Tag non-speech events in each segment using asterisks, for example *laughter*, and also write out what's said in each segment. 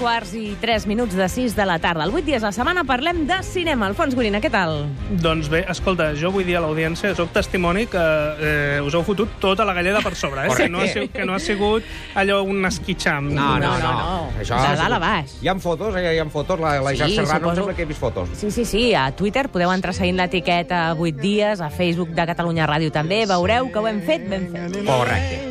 quarts i tres minuts de sis de la tarda. El 8 dies a la setmana parlem de cinema. Alfons Gorina, què tal? Doncs bé, escolta, jo vull dir a l'audiència, sóc testimoni que eh, us heu fotut tota la galleda per sobre, eh? Que no, ha sigut, que no ha sigut allò un esquitxam. No, no, No, no. no, no. Això De dalt a baix. Hi ha fotos, eh? hi ha fotos. La, la Sí, sí, Serrano suposo- em sembla que he vist fotos. Sí, sí, sí. A Twitter podeu entrar seguint l'etiqueta 8 dies, a Facebook de Catalunya Ràdio també. Veureu que ho hem fet ben fet. Correcte.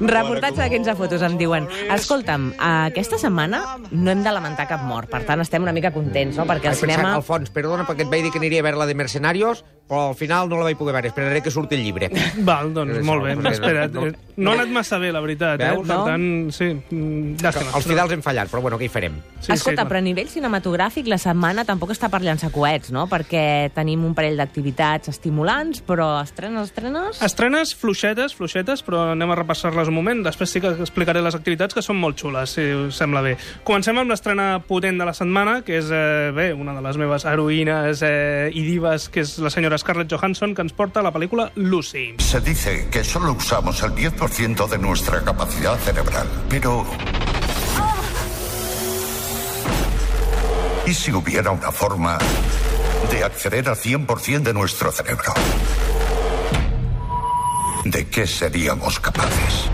Reportatge de 15 fotos em diuen. Escolta'm, aquesta setmana no hem de lamentar cap mort, per tant estem una mica contents, no? Perquè el cinema... Alfons, perdona, perquè et vaig dir que aniria a veure la de Mercenarios, però al final no la vaig poder veure. Esperaré que surti el llibre. Val, doncs molt bé. perquè Espera, no- eh, no ha anat massa bé, la veritat. Eh? Veus? Per No? tant, sí, llàstima. Els fidels hem fallat, però bueno, què hi farem? Sí, Escolta, sí, però a nivell cinematogràfic la setmana tampoc està per llançar coets, no? Perquè tenim un parell d'activitats estimulants, però estrenes, estrenes... Estrenes fluixetes, fluixetes, però anem a repassar-les un moment. Després sí que explicaré les activitats, que són molt xules, si us sembla bé. Comencem amb l'estrena potent de la setmana, que és, eh, bé, una de les meves heroïnes eh, i divas, que és la senyora Scarlett Johansson, que ens porta la pel·lícula Lucy. Se dice que solo usamos el 10% de nuestra capacidad cerebral, pero... ¿Y si hubiera una forma de acceder al 100% de nuestro cerebro? ¿De qué seríamos capaces?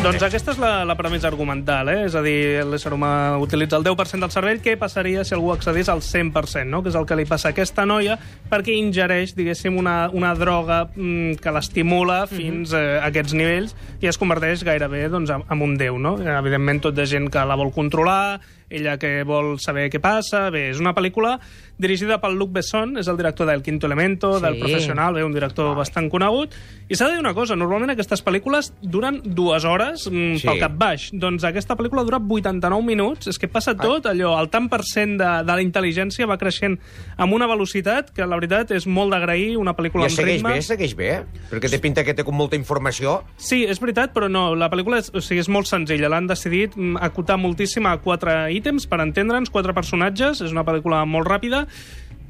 Doncs aquesta és la, la premissa argumental, eh? és a dir, l'ésser humà utilitza el 10% del cervell, què passaria si algú accedís al 100%, no? que és el que li passa a aquesta noia, perquè ingereix, diguéssim, una, una droga mm, que l'estimula fins eh, a aquests nivells i es converteix gairebé doncs, en un déu. No? Evidentment, tot de gent que la vol controlar, ella que vol saber què passa... Bé, és una pel·lícula dirigida pel Luc Besson, és el director del Quinto Elemento, Sí. del Professional, bé, un director bastant conegut. I s'ha de dir una cosa, normalment aquestes pel·lícules duren dues hores mm, Sí. pel cap baix. Doncs aquesta pel·lícula dura 89 minuts, és que passa tot allò, el tant per cent de, de la intel·ligència va creixent amb una velocitat que la veritat és molt d'agrair, una pel·lícula I amb segueix ritme. bé, segueix bé, perquè té pinta que té com molta informació. Sí, és veritat, però no, la pel·lícula és, o sigui, és molt senzilla. L'han decidit mm, acotar moltíssim a quatre ítems per entendre'ns, quatre personatges. És una pel·lícula molt ràpida.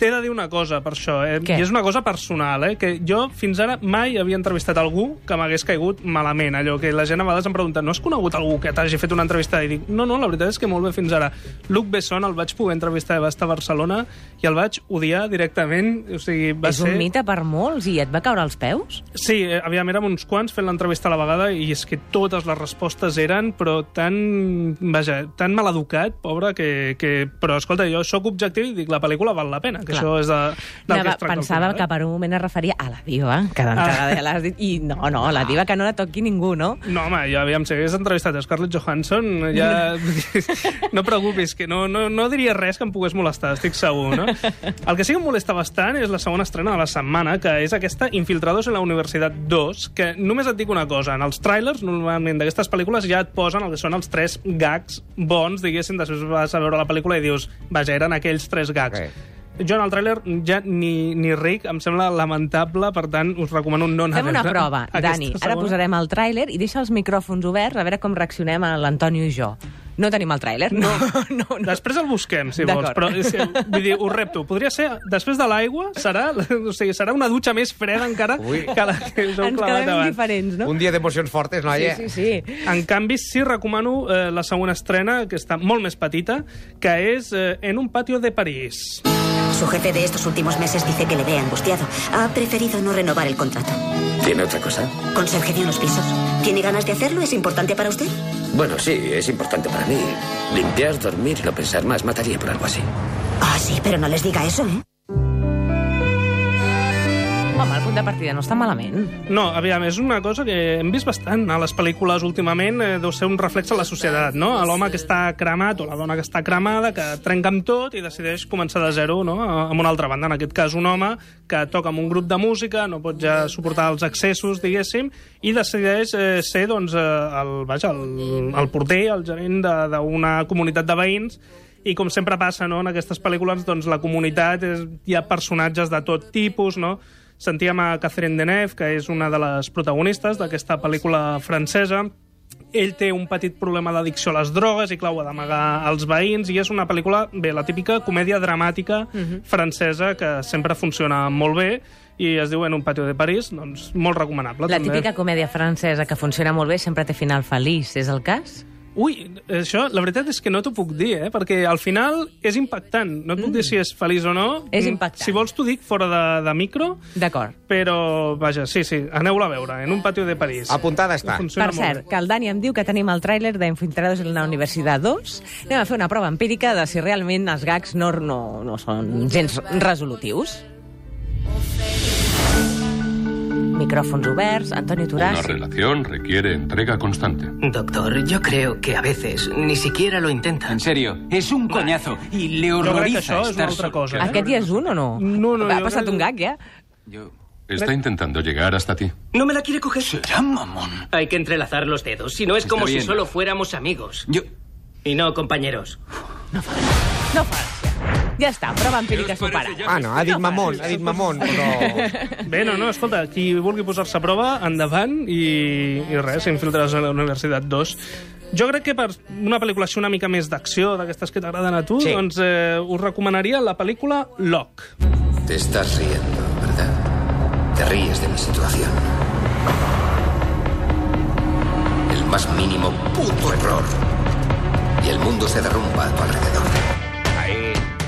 T'he de dir una cosa per això, eh? Què? i és una cosa personal, eh? que jo fins ara mai havia entrevistat algú que m'hagués caigut malament, allò que la gent a vegades em pregunta no has conegut algú que t'hagi fet una entrevista? I dic, no, no, la veritat és que molt bé fins ara. Luc Besson el vaig poder entrevistar, va estar a Barcelona i el vaig odiar directament, o sigui, va és ser... un mite per molts i et va caure als peus? Sí, eh, aviam, érem uns quants fent l'entrevista a la vegada i és que totes les respostes eren, però tan, vaja, tan maleducat, pobre, que, que... Però, escolta, jo sóc objectiu i dic, la pel·lícula val la pena, que Clar. això és de, del Anava, que es tracta. pensava final, que eh? per un moment es referia a la diva, que d'entrada Ah. ja l'has dit, i no, no, la diva que no la toqui ningú, no? No, home, jo, aviam, si hagués entrevistat a Scarlett Johansson, ja... *laughs* no preocupis, que no, no, no diria res que em pogués molestar, estic segur, no? El que sí que em molesta bastant és la segona estrena de la setmana, que és aquesta Infiltrados en la Universitat 2, que només et dic una cosa, en els trailers, normalment, d'aquestes pel·lícules ja et posen el que són els tres gags bons, diguéssim, després vas a veure la pel·lícula i dius, vaja, eren aquells tres gags. Ok. Jo en el tràiler ja ni, ni ric, em sembla lamentable, per tant, us recomano no anar Fem una prova, Dani. Ara segona. posarem el tràiler i deixa els micròfons oberts a veure com reaccionem a l'Antonio i jo. No tenim el tràiler? No, *laughs* no, no. Després el busquem, si vols, però és que, vull dir, ho repto. Podria ser, després de l'aigua, serà, *laughs* o sigui, serà una dutxa més freda encara Ui. que la que us heu Ens clavat quedem abans. indiferents, no? Un dia d'emocions fortes, Sí, noia. sí, sí. En canvi, sí recomano eh, la segona estrena, que està molt més petita, que és eh, En un patio de París. Su jefe de estos últimos meses dice que le ve angustiado. Ha preferido no renovar el contrato. ¿Tiene otra cosa? Conserje de unos pisos. ¿Tiene ganas de hacerlo? ¿Es importante para usted? Bueno, sí, es importante para mí. Limpiar, dormir y no pensar más. Mataría por algo así. Ah, sí, pero no les diga eso, ¿eh? Punt de partida no està malament. No, aviam, és una cosa que hem vist bastant a les pel·lícules últimament, eh, deu ser un reflex a la societat, no? A l'home que està cremat o la dona que està cremada, que trenca amb tot i decideix començar de zero, no? Amb una altra banda, en aquest cas un home que toca amb un grup de música, no pot ja suportar els excessos, diguéssim, i decideix eh, ser, doncs, eh, el, vaja, el, el porter, el gerent d'una comunitat de veïns, i com sempre passa no, en aquestes pel·lícules, doncs, la comunitat, és, hi ha personatges de tot tipus, no? Sentíem a Catherine Deneuve, que és una de les protagonistes d'aquesta pel·lícula francesa, ell té un petit problema d'addicció a les drogues i, clar, ho ha d'amagar als veïns, i és una pel·lícula, bé, la típica comèdia dramàtica francesa que sempre funciona molt bé, i es diu En un patio de París, doncs molt recomanable. La també. típica comèdia francesa que funciona molt bé sempre té final feliç, és el cas? Ui, això, la veritat és que no t'ho puc dir, eh? perquè al final és impactant. No et puc dir si és feliç o no. És Mm, impactant. Si vols t'ho dic fora de, de micro, D'acord. però, vaja, sí, sí, aneu-la a veure, en un patio de París. Apuntada està. Funciona Per cert, que el Dani em diu que tenim el tràiler d'Infiltrados en la Universitat 2. Anem a fer una prova empírica de si realment els gags no, no, no són gens resolutius. Micròfons oberts, Antonio Una Turàs. relación requiere entrega constante. Doctor, yo creo que a veces ni siquiera lo intenta. En serio, es un coñazo y le és una estar altra solo. cosa. Eh? Aquest ja és un o no? No, no, Ha passat un gag, ja? Yo... Está intentando llegar hasta ti. ¿No me la quiere coger? Será mamón. Hay que entrelazar los dedos, si no es Está como si solo fuéramos amigos. Yo... Y no compañeros. No fa gràcia. Ja està, prova empírica superada. Ah, no, ha dit mamón, ha dit mamón, però... Bé, no, no, escolta, qui vulgui posar-se a prova, endavant, i, i res, infiltraràs a la Universitat 2. Jo crec que per una pel·lícula així una mica més d'acció, d'aquestes que t'agraden a tu, Sí. doncs eh, us recomanaria la pel·lícula Lock. Te estás riendo, ¿verdad? Te ríes de mi situación. El más mínimo puto error. Y el mundo se derrumba a tu alrededor.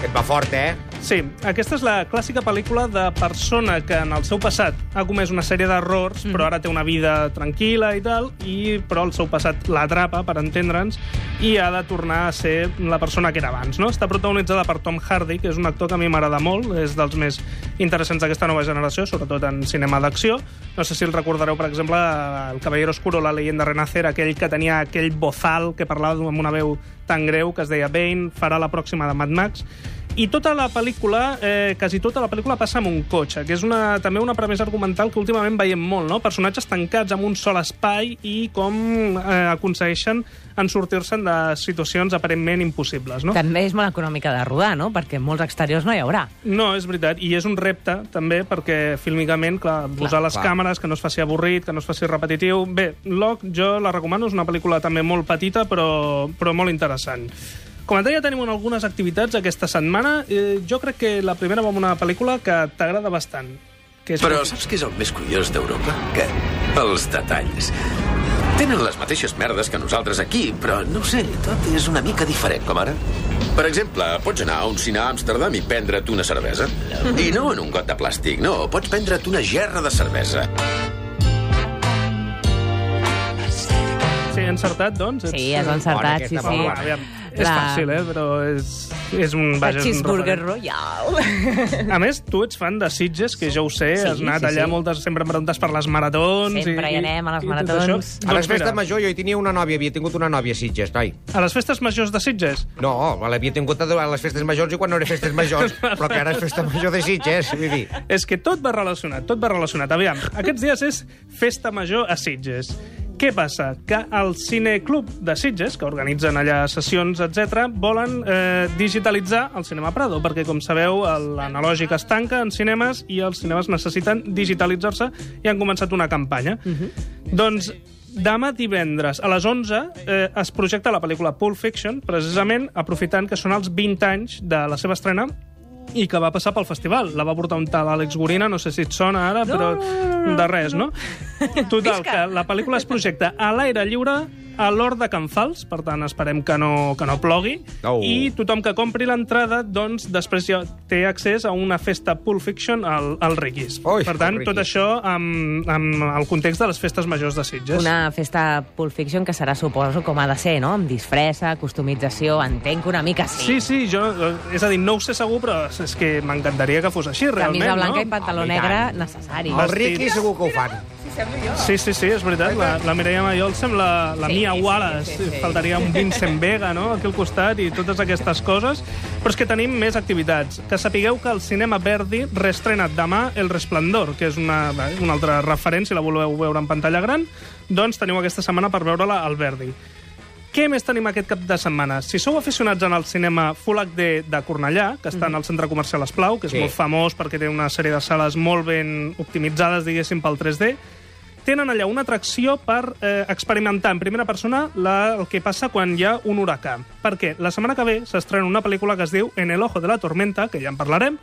Ahí, que et va fort, eh? Sí, aquesta és la clàssica pel·lícula de persona que en el seu passat ha comès una sèrie d'errors, però ara té una vida tranquil·la i tal, i però el seu passat l'atrapa, per entendre'ns, i ha de tornar a ser la persona que era abans. No? Està protagonitzada per Tom Hardy, que és un actor que a mi m'agrada molt, és dels més interessants d'aquesta nova generació, sobretot en cinema d'acció. No sé si el recordareu, per exemple, El Caballero Oscuro, la leyenda renacer, aquell que tenia aquell bozal que parlava amb una veu tan greu que es deia Bane, farà la pròxima de Mad Max. I tota la pel·lícula, eh, quasi tota la pel·lícula passa amb un cotxe, que és una, també una premissa argumental que últimament veiem molt, no? Personatges tancats en un sol espai i com eh, aconsegueixen en sortir-se'n de situacions aparentment impossibles, no? També és molt econòmica de rodar, no? Perquè molts exteriors no hi haurà. No, és veritat, i és un repte també perquè fílmicament, clar, posar les clar. càmeres, que no es faci avorrit, que no es faci repetitiu... Bé, Lock jo la recomano, és una pel·lícula també molt petita però, però molt interessant. Com et deia, tenim algunes activitats aquesta setmana. Eh, jo crec que la primera va amb una pel·lícula que t'agrada bastant. Que és Però saps què és el més curiós d'Europa? Què? Els detalls. Tenen les mateixes merdes que nosaltres aquí, però no ho sé, tot és una mica diferent, com ara. Per exemple, pots anar a un cine a Amsterdam i prendre't una cervesa. I no en un got de plàstic, no. Pots prendre't una gerra de cervesa. Sí, encertat, doncs? Sí, Ets- has encertat, Bona sí, sí. bona. Aviam, és La- fàcil, eh? Però és, és un... La Vaja, és un cheeseburger royal. A més, tu ets fan de Sitges, que jo ho sé, Sí, has anat sí, allà sí. moltes, sempre em preguntes per les maratons... Sempre i, hi anem, a les maratons. A les Doncs festes majors jo hi tenia una nòvia, havia tingut una nòvia a Sitges, noi. A les festes majors de Sitges? No, l'havia tingut a les festes majors i quan no era festes majors, *laughs* però que ara és festa major de Sitges, vull dir. És que tot va relacionat, tot va relacionat. Aviam, aquests dies és festa major a Sitges. Què passa? Que el Cineclub de Sitges, que organitzen allà sessions, etc, volen eh, digitalitzar el Cinema Prado, perquè, com sabeu, l'analògic es tanca en cinemes i els cinemes necessiten digitalitzar-se i han començat una campanya. Doncs demà divendres a les 11 eh, es projecta la pel·lícula Pulp Fiction, precisament aprofitant que són els 20 anys de la seva estrena i que va passar pel festival. La va portar un tal Àlex Gorina, no sé si et sona ara, però de res, no? Total, que la pel·lícula es projecta a l'aire lliure a l'Hort de Can Fals, per tant, esperem que no, que no plogui, Oh. i tothom que compri l'entrada, doncs, després ja té accés a una festa Pulp Fiction al, al Riquis. Ui, per tant, al tot Riquis. això amb, amb el context de les festes majors de Sitges. Una festa Pulp Fiction que serà, suposo, com ha de ser, no? Amb disfressa, customització, entenc que una mica sí. Sí, sí, jo, eh, és a dir, no ho sé segur, però és que m'encantaria que fos així, realment, Camisa blanca no? i pantaló i negre, necessari. El Riqui segur que ho fan. Sí, sí, sí, és veritat. La, la Mireia Mayol sembla la Sí, Mia Wallace. sí, sí, sí. Faltaria un Vincent Vega, no?, aquí al costat, i totes aquestes coses. Però és que tenim més activitats. Que sapigueu que el Cinema Verdi reestrena demà El Resplendor, que és una, una altra referència, si la voleu veure en pantalla gran, doncs teniu aquesta setmana per veure-la al Verdi. Què més tenim aquest cap de setmana? Si sou aficionats en el cinema Full HD de Cornellà, que està en el centre comercial Esplau, que és Sí. molt famós perquè té una sèrie de sales molt ben optimitzades, diguéssim, pel 3D, tenen allà una atracció per eh, experimentar en primera persona la, el que passa quan hi ha un huracà. Perquè la setmana que ve s'estrena una pel·lícula que es diu En el ojo de la tormenta, que ja en parlarem,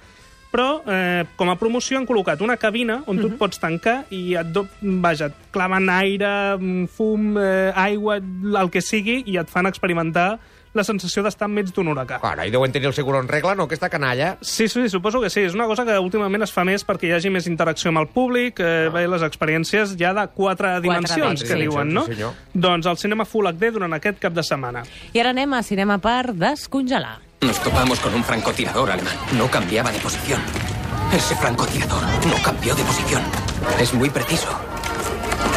però eh, com a promoció han col·locat una cabina on tu et pots tancar i et, do, vaja, et claven aire, mm, fum, eh, aigua, el que sigui, i et fan experimentar la sensació d'estar enmig d'un huracà. Cara, i deuen tenir el seguro en regla, no, aquesta canalla? Sí, sí, suposo que sí. És una cosa que últimament es fa més perquè hi hagi més interacció amb el públic, eh, ah. les experiències ja de quatre, dimensions, que sí. diuen, no? Sí, senyor. doncs el cinema Full HD durant aquest cap de setmana. I ara anem a cinema per descongelar. Nos topamos con un francotirador alemán. No cambiaba de posición. Ese francotirador no cambió de posición. Es muy preciso.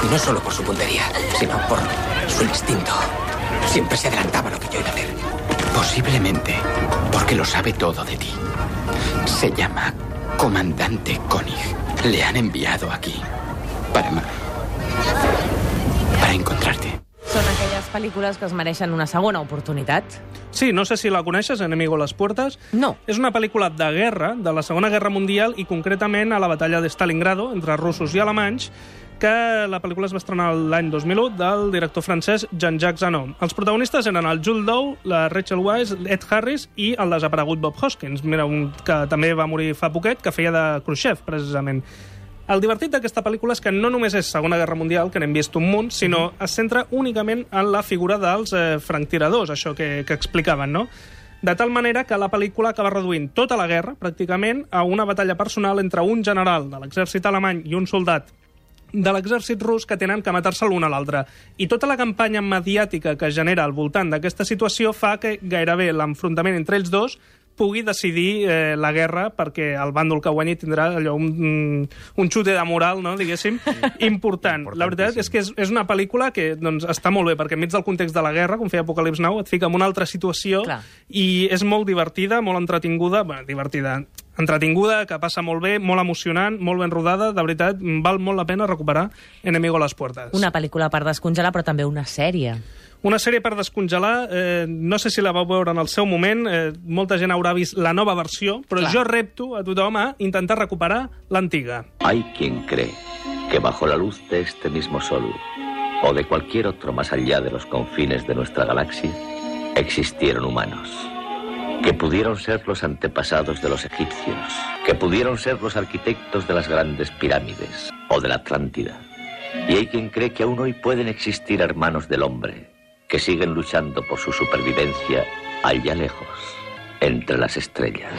Y no solo por su puntería, sino por su instinto. Siempre se adelantaba lo que yo iba a hacer. Posiblemente porque lo sabe todo de ti. Se llama Comandante Koenig. Le han enviado aquí para... para encontrarte. Són aquelles pel·lícules que es mereixen una segona oportunitat. Sí, no sé si la coneixes, Enemigo a les puertes. No. És una pel·lícula de guerra, de la Segona Guerra Mundial, i concretament a la batalla de Stalingrado, entre russos i alemanys, que la pel·lícula es va estrenar l'any 2001 del director francès Jean-Jacques Zanon. Els protagonistes eren el Jules Dow, la Rachel Weisz, Ed Harris i el desaparegut Bob Hoskins, mira, un que també va morir fa poquet, que feia de Khrushchev, precisament. El divertit d'aquesta pel·lícula és que no només és Segona Guerra Mundial, que n'hem vist un munt, sinó es centra únicament en la figura dels eh, franctiradors, això que, que explicaven, no? De tal manera que la pel·lícula acaba reduint tota la guerra, pràcticament, a una batalla personal entre un general de l'exèrcit alemany i un soldat de l'exèrcit rus que tenen que matar-se l'un a l'altre. I tota la campanya mediàtica que genera al voltant d'aquesta situació fa que gairebé l'enfrontament entre ells dos pugui decidir eh, la guerra perquè el bàndol que guanyi tindrà allò un, un xute de moral, no, diguéssim, important. La veritat és que és, és una pel·lícula que doncs, està molt bé, perquè enmig del context de la guerra, com feia Apocalips Now, et fica en una altra situació Clar. i és molt divertida, molt entretinguda, bueno, divertida, entretinguda, que passa molt bé, molt emocionant, molt ben rodada, de veritat, val molt la pena recuperar Enemigo a les puertes. Una pel·lícula per descongelar, però també una sèrie. Una sèrie per descongelar, eh, no sé si la vau veure en el seu moment, eh, molta gent haurà vist la nova versió, però Clar. jo repto a tothom a intentar recuperar l'antiga. Hay quien cree que bajo la luz de este mismo sol o de cualquier otro más allá de los confines de nuestra galaxia existieron humanos, que pudieron ser los antepasados de los egipcios, que pudieron ser los arquitectos de las grandes pirámides o de la Atlántida. Y hay quien cree que aún hoy pueden existir hermanos del hombre, que siguen luchando por su supervivencia allá lejos, entre las estrellas.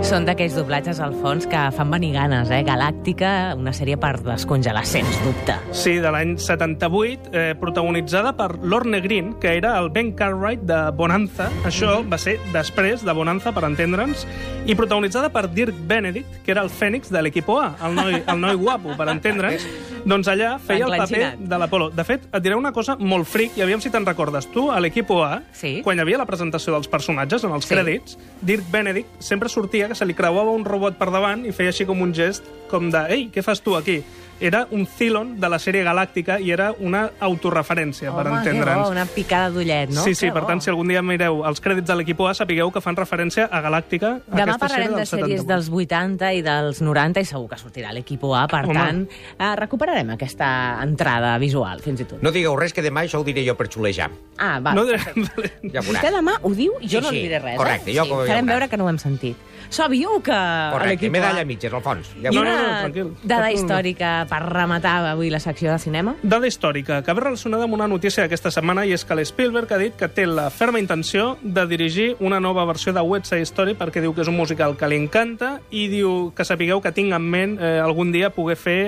Són d'aquells doblatges al fons que fan venir ganes, eh? Galàctica, una sèrie per descongelar, sens dubte. Sí, de l'any 78, eh, protagonitzada per Lorne Green, que era el Ben Cartwright de Bonanza. Això va ser després de Bonanza, per entendre'ns, i protagonitzada per Dirk Benedict, que era el fènix de l'equipo A, el noi, el noi guapo, per entendre'ns. *laughs* Doncs allà feia el paper de l'Apolo. De fet, et diré una cosa molt fric, i aviam si te'n recordes. Tu, a l'equipo A, Sí. quan hi havia la presentació dels personatges, en els Sí. crèdits, Dirk Benedict sempre sortia que se li creuava un robot per davant i feia així com un gest com de «Ei, què fas tu aquí?» Era un Cylon de la sèrie Galàctica i era una autorreferència, per Home, que entendre'ns. bo, una picada d'ullet, no? Sí, sí, Que per bo. tant, si algun dia mireu els crèdits de l'equip A, sapigueu que fan referència a Galàctica, Demà aquesta parlarem sèrie de sèries 78. dels 80 i dels 90 i segur que sortirà l'equip A, per Home. tant, eh, recuperarem aquesta entrada visual, fins i tot. No digueu res, que demà això ho diré jo per xulejar. Ah, va. No, *laughs* Ja. Vostè demà ho diu i jo Sí, no sí, li diré res, correcte, eh? jo sí, com- farem veure que no ho hem sentit. Sabíeu que Correcte, medalla A... mitges, al fons. Ja I No, no, no, una tranquil. dada històrica per rematar avui la secció de cinema? Dada històrica, que ve relacionada amb una notícia d'aquesta setmana i és que l'Spielberg ha dit que té la ferma intenció de dirigir una nova versió de West Side Story perquè diu que és un musical que li encanta i diu que sapigueu que tinc en ment eh, algun dia poder fer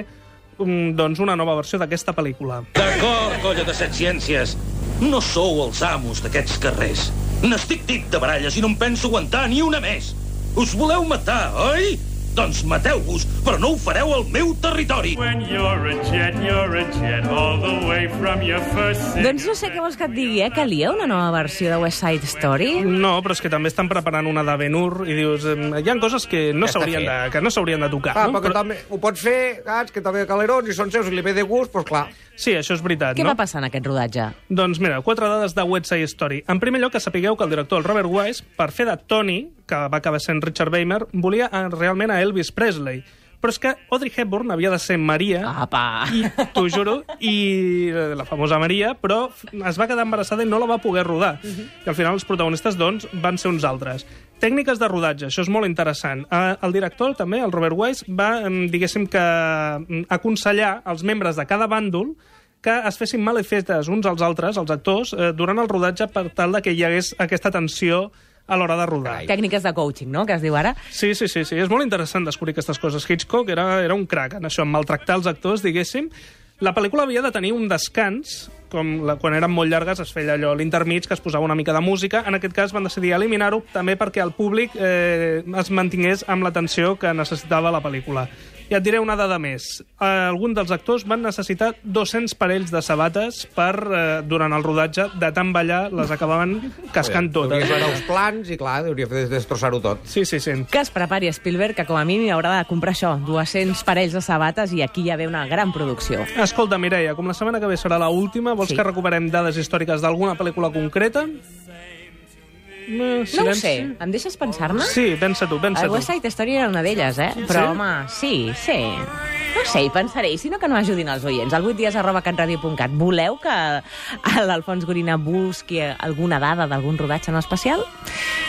um, doncs una nova versió d'aquesta pel·lícula. D'acord, colla de set ciències. No sou els amos d'aquests carrers. N'estic dit de baralles i no em penso aguantar ni una més. Us voleu matar, oi? Doncs mateu-vos, però no ho fareu al meu territori. Doncs no sé què vols que et digui, eh? Calia una nova versió de West Side Story? No, però és que també estan preparant una de Ben-Hur i dius, eh, hi ha coses que no s'haurien de, que no s'haurien de tocar. Ah, no? perquè també ho pots fer, gats, que també calerons i són seus i li ve de gust, doncs clar. Sí, això és veritat, Què no? va passar en aquest rodatge? Doncs mira, quatre dades de West Side Story. En primer lloc, que sapigueu que el director, el Robert Wise, per fer de Tony, que va acabar sent Richard Weimer, volia eh, realment a Elvis Presley. Però és que Audrey Hepburn havia de ser Maria, Apa! i t'ho juro, i eh, la famosa Maria, però es va quedar embarassada i no la va poder rodar. I al final els protagonistes, doncs, van ser uns altres. Tècniques de rodatge, això és molt interessant. Eh, el director, també, el Robert Weiss, va, em, diguéssim que, em, aconsellar als membres de cada bàndol que es fessin malefetes uns als altres, els actors, eh, durant el rodatge per tal de que hi hagués aquesta tensió a l'hora de rodar. Tècniques de coaching, no?, que es diu ara. Sí, sí, sí, sí. És molt interessant descobrir aquestes coses. Hitchcock era, era un crac en això, en maltractar els actors, diguéssim. La pel·lícula havia de tenir un descans, com la, quan eren molt llargues es feia allò, l'intermig, que es posava una mica de música. En aquest cas van decidir eliminar-ho també perquè el públic eh, es mantingués amb l'atenció que necessitava la pel·lícula. I et diré una dada més. Eh, algun dels actors van necessitar 200 parells de sabates per, eh, durant el rodatge, de tant ballar, les acabaven cascant totes. Hauria nous plans i, clar, hauria de destrossar-ho tot. Sí, sí, sí. Que es prepari Spielberg, que com a mínim haurà de comprar això, 200 parells de sabates, i aquí ja ve una gran producció. Escolta, Mireia, com la setmana que ve serà la última, vols Sí. que recuperem dades històriques d'alguna pel·lícula concreta? No ho sé, em deixes pensar-me? Sí, pensa tu, pensa El tu. West Side Story era una d'elles, eh? Però, Sí? home, sí, sí. No sé, hi pensaré, i si no que no ajudin els oients. Al 8 dies arroba catradio.cat. Voleu que l'Alfons Gorina busqui alguna dada d'algun rodatge en especial?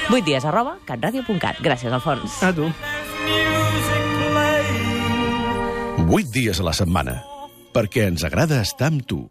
8 dies arroba catradio.cat. Gràcies, Alfons. A tu. 8 dies a la setmana, perquè ens agrada estar amb tu.